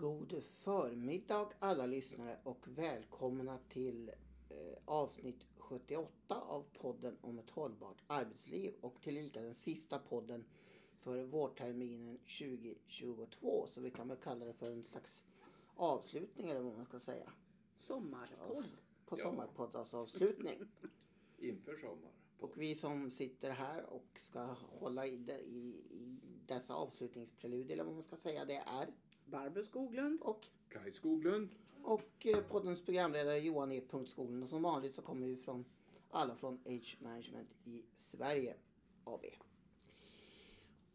God förmiddag alla lyssnare och välkomna till eh, avsnitt 78 av podden om ett hållbart arbetsliv och tillika den sista podden för vårterminen 2022. Så vi kan väl kalla det för en slags avslutning eller vad man ska säga. Sommarpodd. På sommarpoddsavslutning. Inför sommar. Och vi som sitter här och ska hålla i, det, i, i dessa avslutningspreludier eller vad man ska säga det är Barbro Skoglund. och Kaj Skoglund. Och eh, poddens programledare Johan E. Skoglund. Och som vanligt så kommer vi från alla från Age Management i Sverige AB.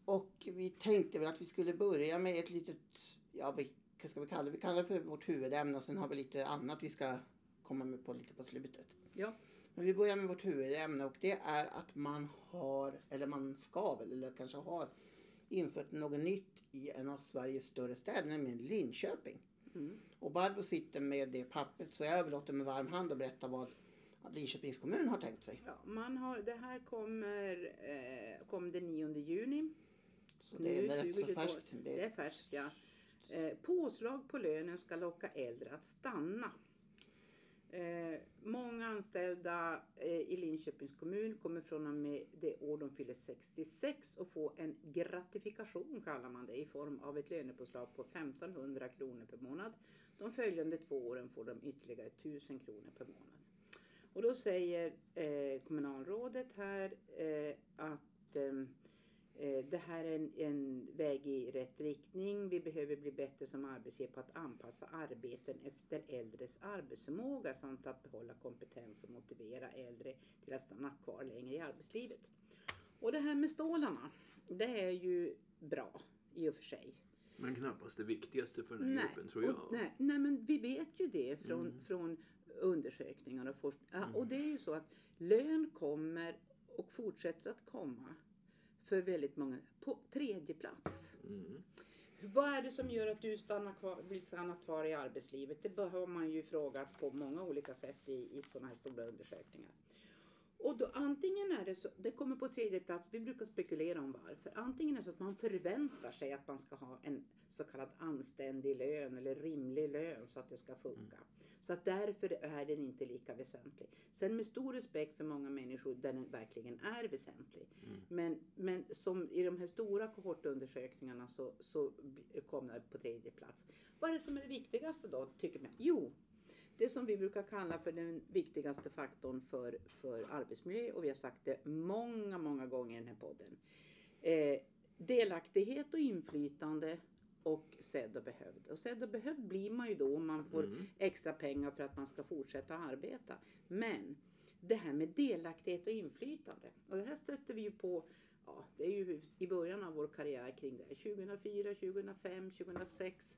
Och vi tänkte väl att vi skulle börja med ett litet, ja vi, vad ska vi kalla det? Vi kallar det för vårt huvudämne och sen har vi lite annat vi ska komma med på lite på slutet. Ja. Men vi börjar med vårt huvudämne och det är att man har, eller man ska väl, eller kanske har infört något nytt i en av Sveriges större städer, nämligen Linköping. Mm. Och Barbro sitter med det pappret så jag överlåter med varm hand och berättar vad Linköpings kommun har tänkt sig. ja man har, det här kommer eh, kom den 9 juni. Så det är Nu, rätt så 2022. färskt. Det är färskt ja. Eh, påslag på lönen ska locka äldre att stanna. Eh, många anställda eh, i Linköpings kommun kommer från och med det år de fyller 66 och få en gratifikation kallar man det i form av ett lönepåslag på 1500 kronor per månad. De följande två åren får de ytterligare 1000 kronor per månad. Och då säger eh, kommunalrådet här eh, att Eh, det här är en, en väg i rätt riktning. Vi behöver bli bättre som arbetsgivare på att anpassa arbeten efter äldres arbetsförmåga samt att behålla kompetens och motivera äldre till att stanna kvar längre i arbetslivet. Och det här med stålarna, det är ju bra i och för sig. Men knappast det viktigaste för den här gruppen tror jag. Och, nej, nej, men vi vet ju det från, Mm. från undersökningar och forskning. Ja, och det är ju så att lön kommer och fortsätter att komma för väldigt många på tredje plats. Mm. Vad är det som gör att du stannar kvar, vill stanna kvar i arbetslivet? Det har man ju frågat på många olika sätt i, i sådana här stora undersökningar. Och då antingen är det så, det kommer på tredje plats, vi brukar spekulera om varför. Antingen är det så att man förväntar sig att man ska ha en så kallad anständig lön eller rimlig lön så att det ska funka. Så att därför är den inte lika väsentlig. Sen med stor respekt för många människor där den verkligen är väsentlig. Men, men som i de här stora kohortundersökningarna så, så kom det på tredje plats. Vad är det som är det viktigaste då, tycker man? Jo, det som vi brukar kalla för den viktigaste faktorn för, för arbetsmiljö och vi har sagt det många, många gånger i den här podden. Eh, delaktighet och inflytande och sedd och behövd. Och sedd och behövd blir man ju då om man får Mm. extra pengar för att man ska fortsätta arbeta. Men det här med delaktighet och inflytande. Och det här stötte vi ju på, ja det är ju i början av vår karriär kring det här. 2004, 2005, 2006.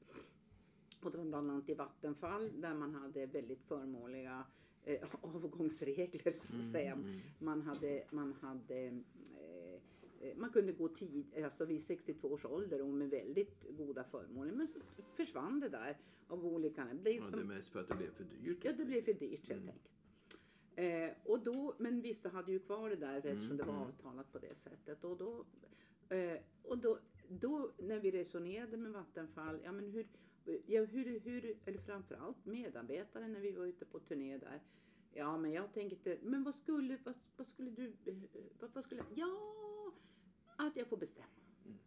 Och det var bland annat i Vattenfall där man hade väldigt förmånliga eh, avgångsregler så att säga. Mm. Man hade, man hade eh, man kunde gå tid, alltså vid 62 års ålder och med väldigt goda förmåner. Men så försvann det där av olika dels Ja, det är mest för att det blev för dyrt. Ja, det blev för dyrt helt Mm. enkelt. Eh, och då, men vissa hade ju kvar det där eftersom det var mm. avtalat på det sättet. Och då, eh, och då, då när vi resonerade med Vattenfall, ja men hur, ja, hur, hur, eller framförallt medarbetare när vi var ute på turné där. Ja men jag tänkte, men vad skulle, vad, vad skulle du, vad, vad skulle, ja, att jag får bestämma.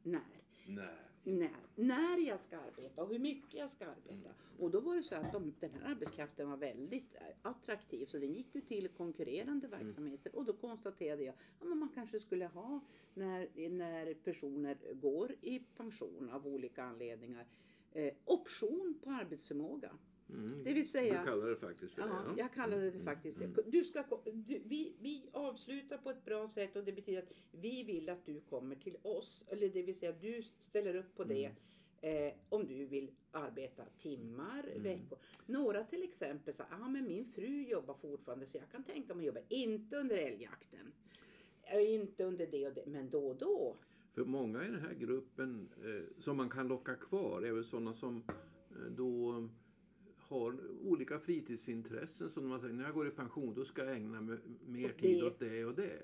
Mm. När när, när jag ska arbeta och hur mycket jag ska arbeta. Och då var det så att de, den här arbetskraften var väldigt attraktiv så den gick ju till konkurrerande verksamheter och då konstaterade jag att man kanske skulle ha när, när personer går i pension av olika anledningar eh, option på arbetsförmåga. Mm. Det vill säga- Du kallar det faktiskt för Ja, det. Ja. jag kallade det faktiskt det. Du ska, du, vi, vi avslutar på ett bra sätt och det betyder att vi vill att du kommer till oss. Eller det vill säga du ställer upp på det. Eh, om du vill arbeta timmar, veckor. Några till exempel sa, ah, men min fru jobbar fortfarande så jag kan tänka mig att jobba. Inte under älgjakten. Eh, Inte under det och det, men då och då. För många i den här gruppen eh, som man kan locka kvar är väl sådana som eh, då har olika fritidsintressen som man säger när jag går i pension då ska jag ägna mig mer tid det. åt det och det.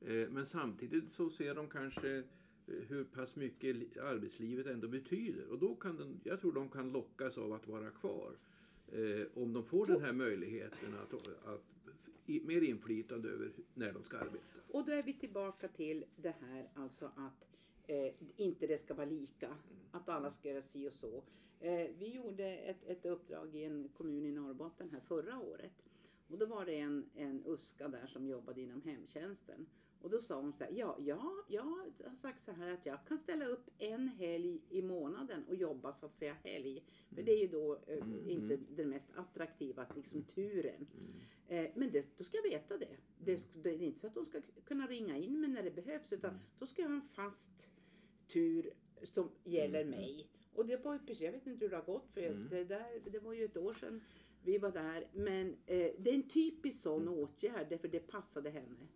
Eh, men samtidigt så ser de kanske eh, eh, hur pass mycket li- arbetslivet ändå betyder. Och då kan den, jag tror de kan lockas av att vara kvar. Eh, om de får den här möjligheten att, att mer inflytande över när de ska arbeta. Och då är vi tillbaka till det här alltså att eh, inte det ska vara lika. Att alla ska göra si och så. Eh, vi gjorde ett, ett uppdrag i en kommun i Norrbotten här förra året. Och då var det en, en USKA där som jobbade inom hemtjänsten. Och då sa hon så här, ja, ja, jag har sagt så här att jag kan ställa upp en helg i månaden och jobba så att säga helg. För det är ju då eh, Mm, inte den mest attraktiva liksom turen. Eh, men det, då ska jag veta det. det. Det är inte så att de ska kunna ringa in mig när det behövs utan då ska jag ha en fast tur som gäller Mm. mig. Och det var ju precis, jag vet inte hur det har gått för Mm. det, där, det var ju ett år sedan vi var där. Men eh, det är en typisk sån Mm. åtgärd därför det passade henne.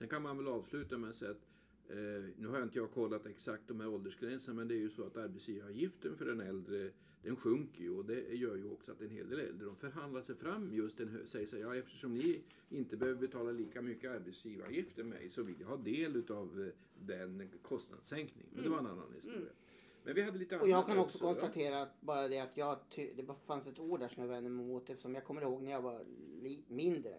Sen kan man väl avsluta med att säga att eh, nu har jag inte jag kollat exakt de här åldersgränserna men det är ju så att arbetsgivaravgiften för den äldre den sjunker ju och det gör ju också att en hel del äldre de förhandlar sig fram just en hö- säger så här, ja eftersom ni inte behöver betala lika mycket arbetsgivaravgift än mig så vill jag ha del utav eh, den kostnadssänkningen. Men det var en annan historia. Men vi hade lite Och jag kan också ja. konstatera att bara det att jag det fanns ett ord där som jag vände mig mot eftersom jag kommer ihåg när jag var mindre.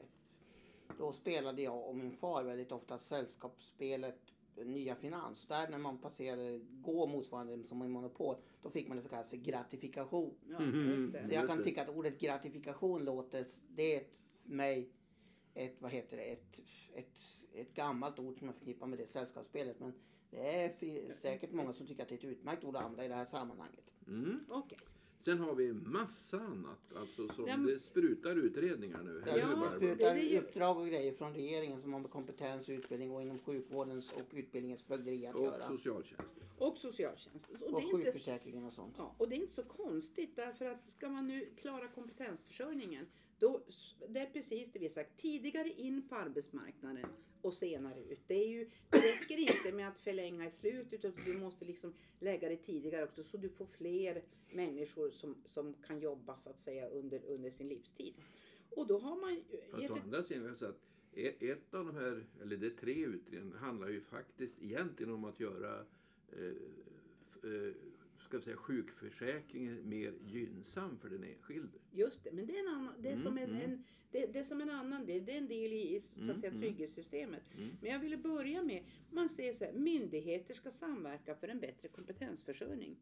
Då spelade jag och min far väldigt ofta sällskapsspelet Nya Finans. Där när man passerade gå motsvarande som en monopol då fick man det som kallas för gratifikation. Ja, Mhm. just det. Så jag kan tycka att ordet gratifikation låter, det är ett, för mig ett, vad heter det, ett, ett, ett gammalt ord som jag förknippar med det sällskapsspelet. Men det är säkert många som tycker att det är ett utmärkt ord att använda i det här sammanhanget. Mm. Okej. Sen har vi massa annat. Alltså som Ja, men- det sprutar utredningar nu. Ja, det sprutar det uppdrag och grejer från regeringen som har med kompetens, utbildning och inom sjukvårdens och utbildningens fögderi att och göra. socialtjänsten. Och socialtjänst. Och, Och det är inte, sjukförsäkringen och sånt. ja, och det är inte så konstigt därför att ska man nu klara kompetensförsörjningen då, det är precis det vi har sagt. Tidigare in på arbetsmarknaden och senare ut. Det, är ju, det räcker inte med att förlänga i slutet utan du måste liksom lägga det tidigare också så du får fler människor som, som kan jobba så att säga under, under sin livstid. Och då har man ju Fast gett å andra sidan säga att ett av de här, eller det är tre utredningar, handlar ju faktiskt egentligen om att göra eh, eh, ska vi säga, sjukförsäkringen mer gynnsam för den enskilde. Just det, men det är, en annan, det är, Mm, som, en, mm. en, det, det är som en annan del. Det är en del i så att Mm, säga, mm. trygghetssystemet. Mm. Men jag ville börja med, man säger så här, myndigheter ska samverka för en bättre kompetensförsörjning.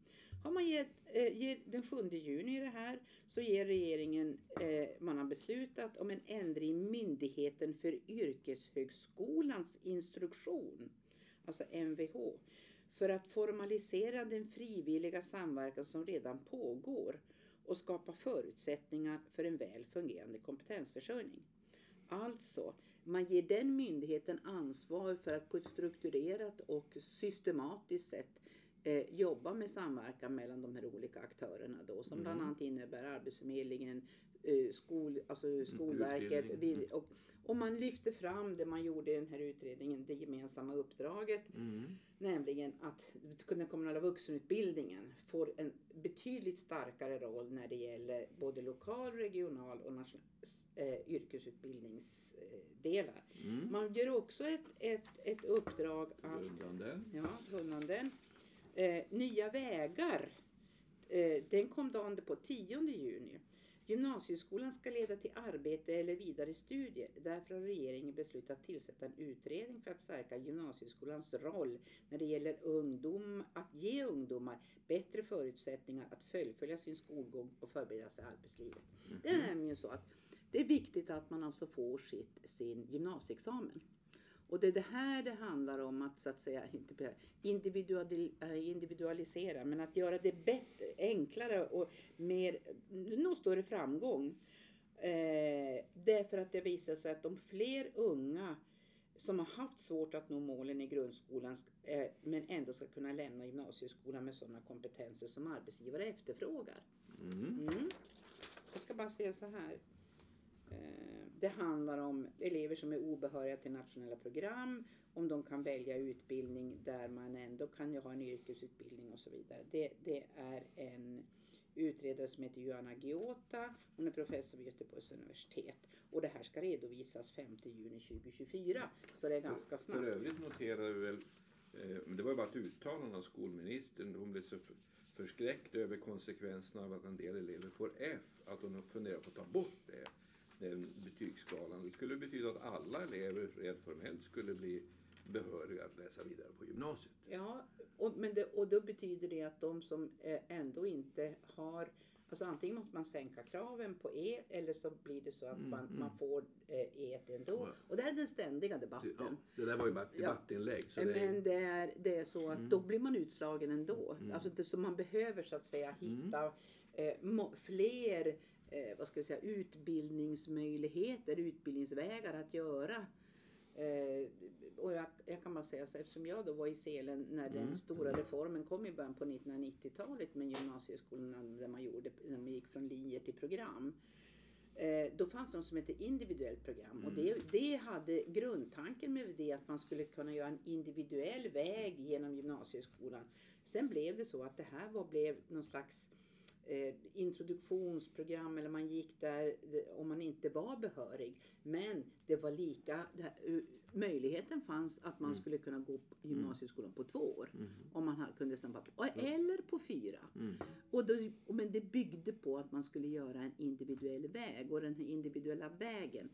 Har man gett, eh, ger, den 7 juni i det här så ger regeringen, eh, man har beslutat om en ändring i Myndigheten för yrkeshögskolans instruktion, alltså MVH, för att formalisera den frivilliga samverkan som redan pågår och skapa förutsättningar för en väl fungerande kompetensförsörjning. Alltså, man ger den myndigheten ansvar för att på ett strukturerat och systematiskt sätt eh, jobba med samverkan mellan de här olika aktörerna då, som bland Mm. annat innebär Arbetsförmedlingen, skol, alltså Skolverket. utbildning. Och, och man lyfter fram det man gjorde i den här utredningen, det gemensamma uppdraget, Mm. Nämligen att den kommunala vuxenutbildningen får en betydligt starkare roll när det gäller både lokal, regional och nationell eh, yrkesutbildningsdelar. Mm. Man gör också ett, ett, ett uppdrag att Undan den. Ja, kunnanden. Eh, nya vägar. Eh, den kom dagen på 10 juni. Gymnasieskolan ska leda till arbete eller vidare studier. Därför har regeringen beslutat tillsätta en utredning för att stärka gymnasieskolans roll när det gäller ungdom, att ge ungdomar bättre förutsättningar att fullfölja sin skolgång och förbereda sig i arbetslivet. Det är nämligen så att det är viktigt att man alltså får sitt, sin gymnasieexamen. Och det är det här det handlar om att så att säga inte eh, individualisera men att göra det bättre, enklare och mer, nå större framgång. Eh, därför att det visar sig att de fler unga som har haft svårt att nå målen i grundskolan eh, men ändå ska kunna lämna gymnasieskolan med sådana kompetenser som arbetsgivare efterfrågar. Mm. Mm. Jag ska bara säga så här. Eh, Det handlar om elever som är obehöriga till nationella program, om de kan välja utbildning där man ändå kan ha en yrkesutbildning och så vidare. Det, det är en utredare som heter Johanna Giota. Hon är professor vid Göteborgs universitet. Och det här ska redovisas 5 juni 2024. Så det är ganska För snabbt. övrigt noterar vi väl Eh, Men det var ju bara ett uttalande av skolministern. Hon blev så för- förskräckt över konsekvenserna av att en del elever får F att hon funderar på att ta bort det, den betygsskalan. Det skulle betyda att alla elever rent formellt skulle bli behöriga att läsa vidare på gymnasiet. Ja, och, men det, och då betyder det att de som eh, ändå inte har Alltså antingen måste man sänka kraven på E eller så blir det så att Mm, man, mm. man får eh, E ändå. Ja. Och det här är den ständiga debatten. ja, det där var ju bara ett Ja. debattinlägg. Så det, Men det är, det är så att Mm. då blir man utslagen ändå. Mm. Alltså det, så man behöver så att säga Mm. hitta eh, fler eh, vad ska vi säga, utbildningsmöjligheter, utbildningsvägar att göra. Eh, och jag, jag kan bara säga så eftersom jag då var i Selen när den Mm. stora reformen kom i början på 1990-talet med gymnasieskolorna där man, gjorde, när man gick från linjer till program. Eh, då fanns det något som hette individuellt program och Mm. det, det hade grundtanken med det att man skulle kunna göra en individuell väg genom gymnasieskolan. Sen blev det så att det här var, blev någon slags eh, introduktionsprogram eller man gick där det- om man inte var behörig. Men det var lika, det här, uh, möjligheten fanns att man Mm. skulle kunna gå på gymnasieskolan på två år. Mm. Om man kunde snabba på. Eller på fyra. Mm. Och då, men det byggde på att man skulle göra en individuell väg och den här individuella vägen eh,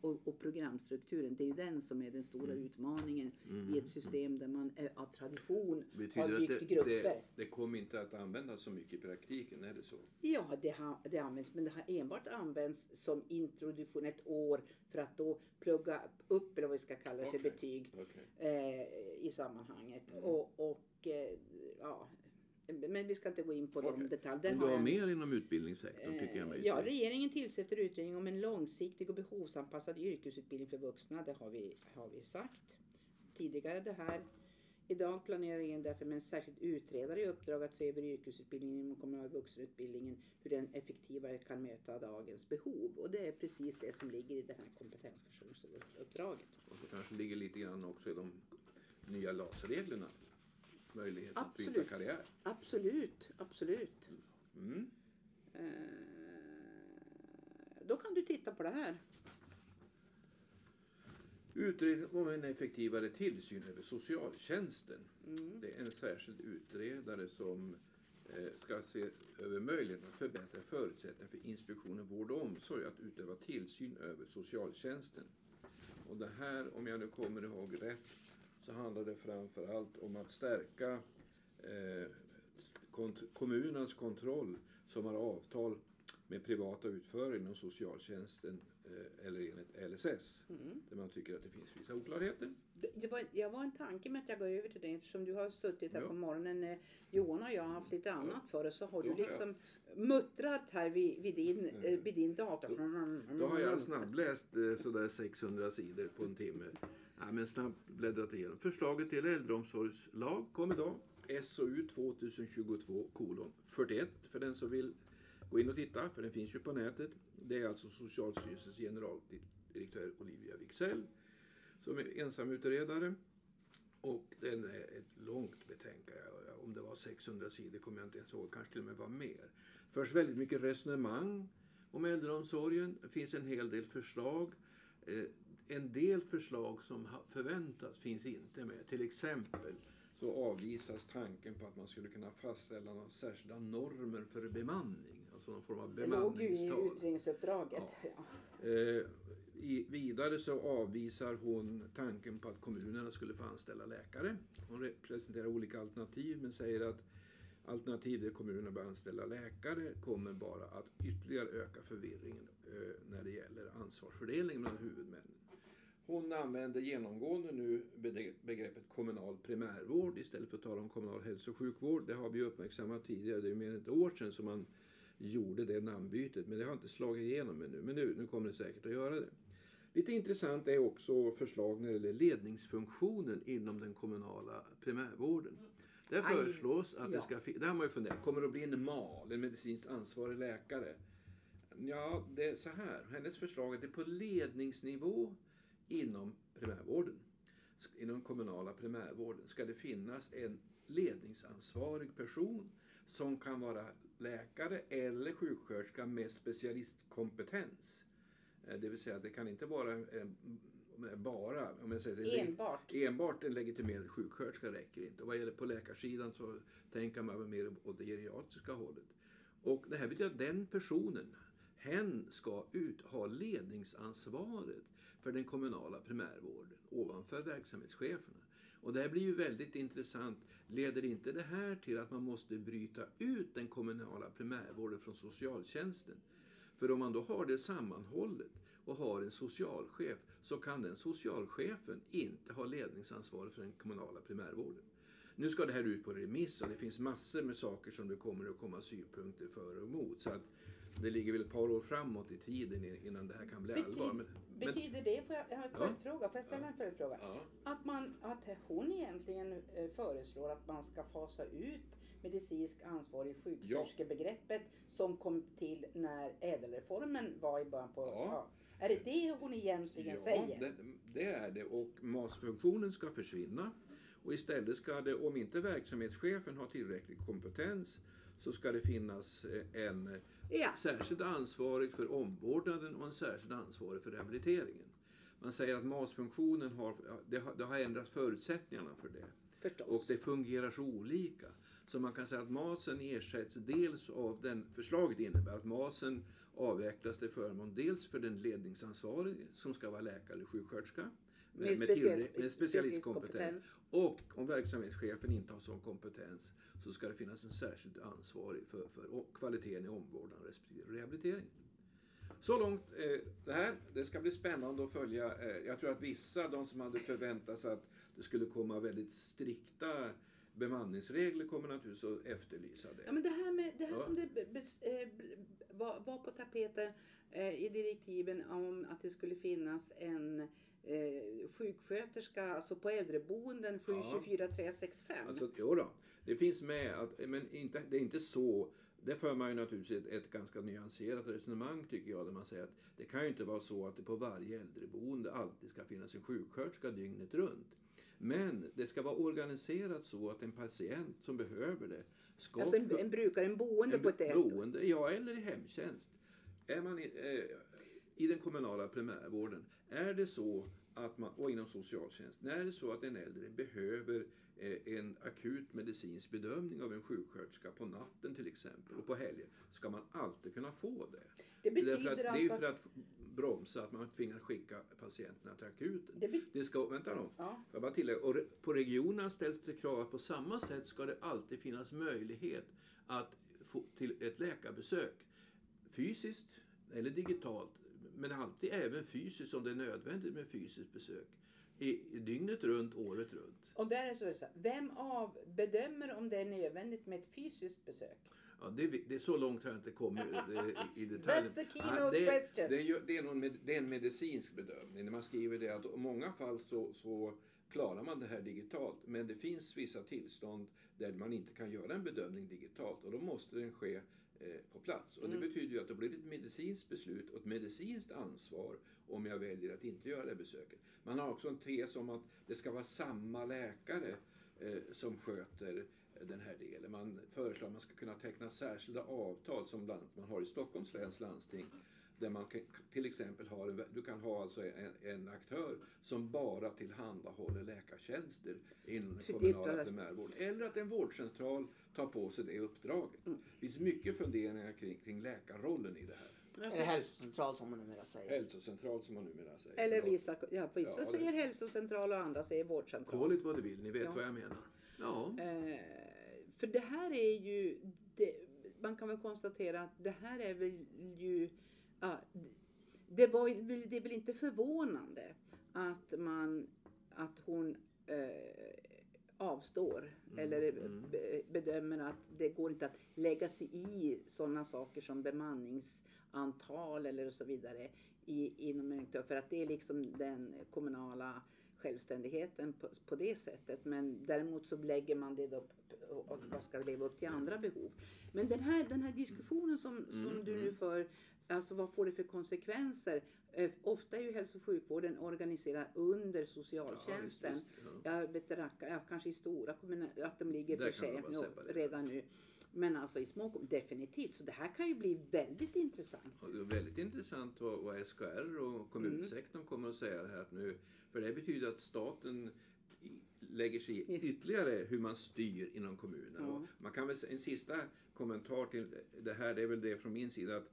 och, och programstrukturen, det är ju den som är den stora Mm. utmaningen Mm. i ett system där man eh, av tradition Betyder har byggt det, grupper. det, det kommer inte att användas så mycket i praktiken, är det så? Ja, det, har, det används, men det har enbart använts som introduktion ett år för att då plugga upp, eller vad vi ska kalla det för, betyg Okej. eh, i sammanhanget. Mm. Och, och eh, ja, men vi ska inte gå in på de Okej. detaljerna. Om du har mer inom utbildningssektorn tycker jag mig Eh, Ja, se. regeringen tillsätter utredning om en långsiktig och behovsanpassad yrkesutbildning för vuxna. Det har vi, har vi sagt tidigare det här. Idag planerar regeringen därför med en särskild utredare i uppdrag att se över yrkesutbildningen inom kommunal vuxenutbildningen, hur den effektivare kan möta dagens behov. Och det är precis det som ligger i det här kompetensförsörjningsuppdraget. Och så kanske ligger lite grann också i de nya LAS-reglerna. Möjlighet att byta Absolut. karriär. Absolut, absolut. Mm. Eh, då kan du titta på det här. Utredning om en effektivare tillsyn över socialtjänsten. Mm. Det är en särskild utredare som eh, ska se över möjligheten att förbättra förutsättningarna för Inspektionen vård och omsorg att utöva tillsyn över socialtjänsten. Och det här, om jag nu kommer ihåg rätt, så handlar det framför allt om att stärka eh, kont- kommunens kontroll som har avtal med privata utförare inom socialtjänsten eh, eller enligt LSS. Mm. Där man tycker att det finns vissa oklarheter. Det, var, jag var en tanke med att jag går över till dig eftersom du har suttit här Ja. på morgonen när Johan och jag har haft lite annat för oss så har Då du har jag- liksom muttrat här vid, vid, din, Mm. eh, vid din dator. Då har jag snabbläst eh, sådär 600 sidor på en timme. Ja, men snabbt bläddrat igenom. Förslaget till äldreomsorgslag kom idag. SOU 2022 kolon 41 för den som vill gå in och titta, för den finns ju på nätet. Det är alltså Socialstyrelsens generaldirektör Olivia Wicksell som är ensamutredare. Och den är ett långt betänkande. Om det var 600 sidor kommer jag inte ens ihåg, kanske till och med var mer. Förs väldigt mycket resonemang om äldreomsorgen. Det finns en hel del förslag. Eh, en del förslag som förväntas finns inte med. Till exempel så avvisas tanken på att man skulle kunna fastställa några särskilda normer för bemanning. Alltså någon form av Det låg ju i bemanningstal. utredningsuppdraget. Ja. Eh, i, vidare så avvisar hon tanken på att kommunerna skulle få anställa läkare. Hon re- presenterar olika alternativ men säger att alternativ där kommunerna bör anställa läkare kommer bara att ytterligare öka förvirringen eh, när det gäller ansvarsfördelningen mellan huvudmännen. Hon använder genomgående nu begreppet kommunal primärvård istället för att tala om kommunal hälso och sjukvård. Det har vi uppmärksammat tidigare, det är mer än ett år sedan som man gjorde det namnbytet. Men det har inte slagit igenom ännu. Men nu, nu kommer det säkert att göra det. Lite intressant är också förslag när det gäller ledningsfunktionen inom den kommunala primärvården. Där föreslås att det ska finnas, där har man ju funderat, kommer det att bli en MAL, en medicinskt ansvarig läkare? Ja, det är så här. Hennes förslag är att det på ledningsnivå inom primärvården, inom kommunala primärvården, ska det finnas en ledningsansvarig person som kan vara läkare eller sjuksköterska med specialistkompetens. Eh, Det vill säga att det kan inte vara med bara, om jag säger så, Enbart. enbart en legitimerad sjuksköterska räcker inte. Och vad gäller på läkarsidan så tänker man mer åt det geriatriska hållet. Och det här betyder att den personen, hen ska ut, ha ledningsansvaret för den kommunala primärvården ovanför verksamhetscheferna. Och det här blir ju väldigt intressant. Leder inte det här till att man måste bryta ut den kommunala primärvården från socialtjänsten? För om man då har det sammanhållet och har en socialchef så kan den socialchefen inte ha ledningsansvaret för den kommunala primärvården. Nu ska det här ut på remiss och det finns massor med saker som det kommer att komma synpunkter för och emot. Så att det ligger väl ett par år framåt i tiden innan det här kan bli Bety- allvar. Men, men, Betyder det, får jag, jag Ja. följdfråga, får jag ställa en följdfråga? ja. Att, man, att hon egentligen eh, föreslår att man ska fasa ut medicinsk ansvarig sjuksköterskebegreppet som kom till när ädelreformen var i början på... Ja. Är det det hon egentligen Ja, säger? det, det är det. Och MAS-funktionen ska försvinna. Och istället ska det, om inte verksamhetschefen har tillräcklig kompetens, så ska det finnas eh, en Ja. särskild ansvarig för omvårdnaden och en särskild ansvarig för rehabiliteringen. Man säger att MAS-funktionen har, det har, det har ändrat förutsättningarna för det. Förstås. Och det fungerar så olika. Så man kan säga att masen ersätts dels av den, förslaget innebär att masen avvecklas till förmån dels för den ledningsansvarige som ska vara läkare eller sjuksköterska med, med, tillrä- med specialistkompetens. Och om verksamhetschefen inte har sån kompetens så ska det finnas en särskild ansvarig för, för kvaliteten i omvårdnad respektive rehabilitering. Så långt eh, det här. Det ska bli spännande att följa. Eh, jag tror att vissa, de som hade förväntat sig att det skulle komma väldigt strikta bemanningsregler kommer naturligtvis att efterlysa det. Ja, men det här, med, det här Ja. som det eh, var, var på tapeten eh, i direktiven om att det skulle finnas en eh, sjuksköterska alltså på äldreboenden 724 365. Alltså, jo då, det finns med, att, men inte, det är inte så. Det för man ju naturligtvis ett, ett ganska nyanserat resonemang tycker jag. Där man säger att det kan ju inte vara så att det på varje äldreboende alltid ska finnas en sjuksköterska dygnet runt. Men det ska vara organiserat så att en patient som behöver det ska alltså en, en brukare, en boende en på ett äldre. boende, ja eller i hemtjänst. Är man i, eh, i den kommunala primärvården, är det så att man, och inom socialtjänsten, är det så att en äldre behöver eh, en akut medicinsk bedömning av en sjuksköterska på natten till exempel och på helger, ska man alltid kunna få det. Det är, betyder att, det är alltså för att bromsa att man tvingas skicka patienterna till akuten. Det Det ska, vänta då. Ja. Jag bara tillägga, och på regionerna ställs det krav att på samma sätt ska det alltid finnas möjlighet att få till ett läkarbesök. Fysiskt eller digitalt, men alltid även fysiskt om det är nödvändigt med fysiskt besök. I, dygnet runt, året runt. Och där är så, vem av bedömer om det är nödvändigt med ett fysiskt besök? Ja, det, det är så långt har jag inte kommit det, i, i detalj. That's the Ja, keynote det, question. Det är, det, är med- det är en medicinsk bedömning. När man skriver det att i många fall så, så klarar man det här digitalt. Men det finns vissa tillstånd där man inte kan göra en bedömning digitalt och då måste den ske eh, på plats. Och Mm. det betyder ju att det blir ett medicinskt beslut och ett medicinskt ansvar om jag väljer att inte göra det besöket. Man har också en tes om att det ska vara samma läkare eh, som sköter den här delen. Man föreslår att man ska kunna teckna särskilda avtal som bland annat man har i Stockholms läns landsting. Där man kan, till exempel har en, du kan ha alltså en, en aktör som bara tillhandahåller läkartjänster inom den Det kommunala primärvården. Eller att en vårdcentral tar på sig det uppdraget. Mm. Det finns mycket funderingar kring, kring läkarrollen i det här. Eller hälsocentral som man numera säger. Hälsocentral som man numera säger. Eller vissa, ja, vissa Ja, det- säger hälsocentral och andra säger vårdcentral. Kall it vad du vill, ni vet Ja. vad jag menar. Ja. Eh, för det här är ju, det, man kan väl konstatera att det här är väl ju, ja, det, var, det är väl inte förvånande att man, att hon eh, avstår Mm, eller mm. be, bedömer att det går inte att lägga sig i sådana saker som bemanningsantal eller så vidare i, inom en för att det är liksom den kommunala självständigheten på, på det sättet. Men däremot så lägger man det då och vad ska leva upp till andra behov. Men den här, den här diskussionen som, som Mm, du nu mm. för, alltså vad får det för konsekvenser? Eh, ofta är ju hälso och sjukvården organiserad under socialtjänsten. Ja, visst, visst, ja. Jag vet racka, ja, kanske i stora kommuner, att de ligger för sig redan nu. Men alltså i små kom- definitivt. Så det här kan ju bli väldigt intressant. Är väldigt intressant vad, vad SKR och kommunsektorn kommer att säga här nu. För det betyder att staten lägger sig i ytterligare hur man styr inom kommunen. Ja. Man kan väl, en sista kommentar till det här, det är väl det från min sida att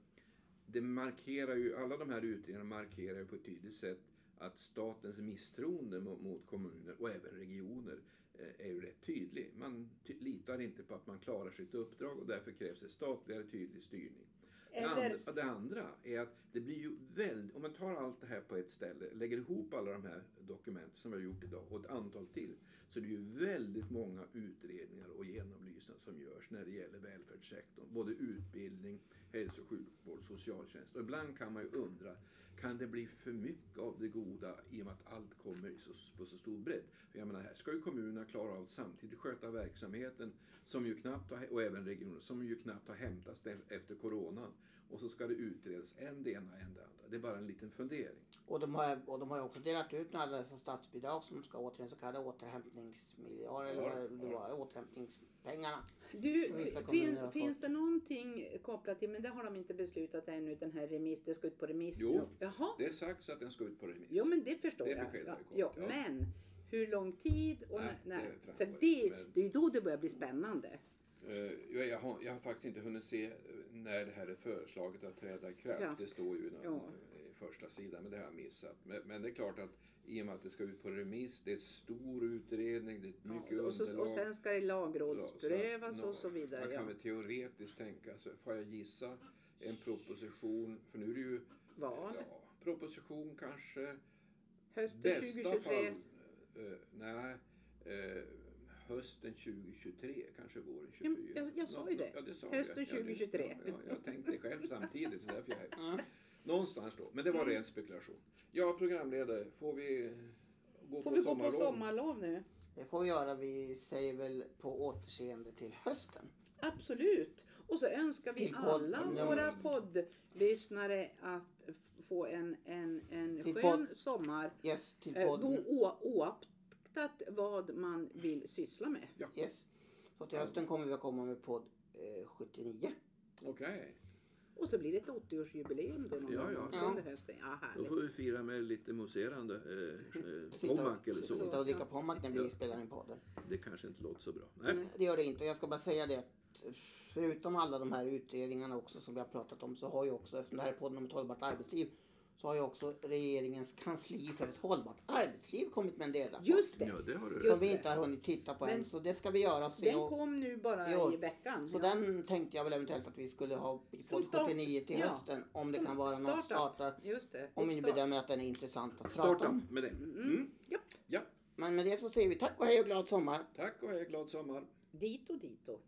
det markerar ju, alla de här utredningarna markerar ju på ett tydligt sätt att statens misstroende mot, kommuner och även regioner eh, är ju rätt tydlig. Man litar inte på att man klarar sitt uppdrag och därför krävs det statligare tydlig styrning. Det Eller, andra, det andra är att det blir ju väldigt, om man tar allt det här på ett ställe, lägger ihop alla de här dokumenten som vi har gjort idag och ett antal till, så det är ju väldigt många utredningar och genomlysningar som görs när det gäller välfärdssektorn. Både utbildning, hälso och sjukvård, socialtjänst. Och ibland kan man ju undra, kan det bli för mycket av det goda i och med att allt kommer på så stor bredd? För jag menar, här ska ju kommunerna klara av att samtidigt sköta verksamheten som ju knappt har, och även regionen som ju knappt har hämtats efter coronan. Och så ska det utredas en det ena, en det andra. Det är bara en liten fundering. Och de har, och de har ju också delat ut alla dessa statsbidrag som ska återigen så kallade återhämtningsmiljarder Ja, eller det ja. var, återhämtningspengarna. du, fin, finns det någonting kopplat till, men det har de inte beslutat ännu, den här remiss, det ska ut på remiss Jo. nu. Jaha, Det är sagt så att den ska ut på remiss. jo men det förstår Det jag. beskedet Ja, ja, ja. men hur lång tid? Och Nej, nej, nej, det för det, men- det är ju då det börjar bli spännande. Eh, jag, har, jag har faktiskt inte hunnit se eh, när det här är föreslaget att träda i kraft. Kraft. Det står ju i Ja. i första sidan, men det har jag missat. Men, men det är klart att i och med att det ska ut på remiss, det är en stor utredning, det är mycket Ja, och, så, underlag. och sen ska det lagrådsprövas så- och så vidare. Man kan väl teoretiskt tänka sig, får jag gissa, en proposition, för nu är det ju Val, ja, proposition kanske, hösten bästa 2023. fall, eh, nej, eh, hösten 2023, kanske våren Ja, men 24. jag- jag sa ju det. Ja, det sa Hösten jag. Ja, det- 2023. Ja, jag tänkte själv samtidigt, så därför jag. Någonstans då, men det var Mm. ren spekulation. Ja, programledare, får vi gå Får på vi gå sommarlov? på sommarlov nu? Det får vi göra. Vi säger väl på återseende till hösten. Absolut. Och så önskar vi Till podd- alla ja, våra poddlyssnare att få en, en, en Till skön sommar. Yes, till Eh, podden. bo- å- Oaktat vad man vill syssla med. Yes. Så till hösten kommer vi att komma med podd eh, 79. Okej, Och så blir det ett 80-årsjubileum då någon Ja, gång ja. Ja. under hösten. Ja, då får vi fira med lite mousserande eh, eh, Sitta, pommac eller så. sitta och dricka pommac när vi Ja. spelar in podden. Det kanske inte låter så bra. Nej. Men det gör det inte. Och jag ska bara säga det att förutom alla de här utredningarna också som vi har pratat om så har ju också, eftersom det här är podden om ett hållbart arbetsliv, så har ju också regeringens kansli för ett hållbart arbetsliv kommit med en delrapport. Just det. Ja, det har du Som Just vi inte har hunnit titta på än. Men- Så det ska vi göra. och Se Den och, kom nu bara Jo. i veckan. så Ja. den tänkte jag väl eventuellt att vi skulle ha i podd start- 49 till ja. hösten. Om det kan vara något starta. Just det. Om vi bedömer att den är intressant att prata Starta om. med det. Mm. Mm. Japp. Ja, Men med det så säger vi tack och hej och glad sommar. tack och hej, glad sommar. Dito, dito.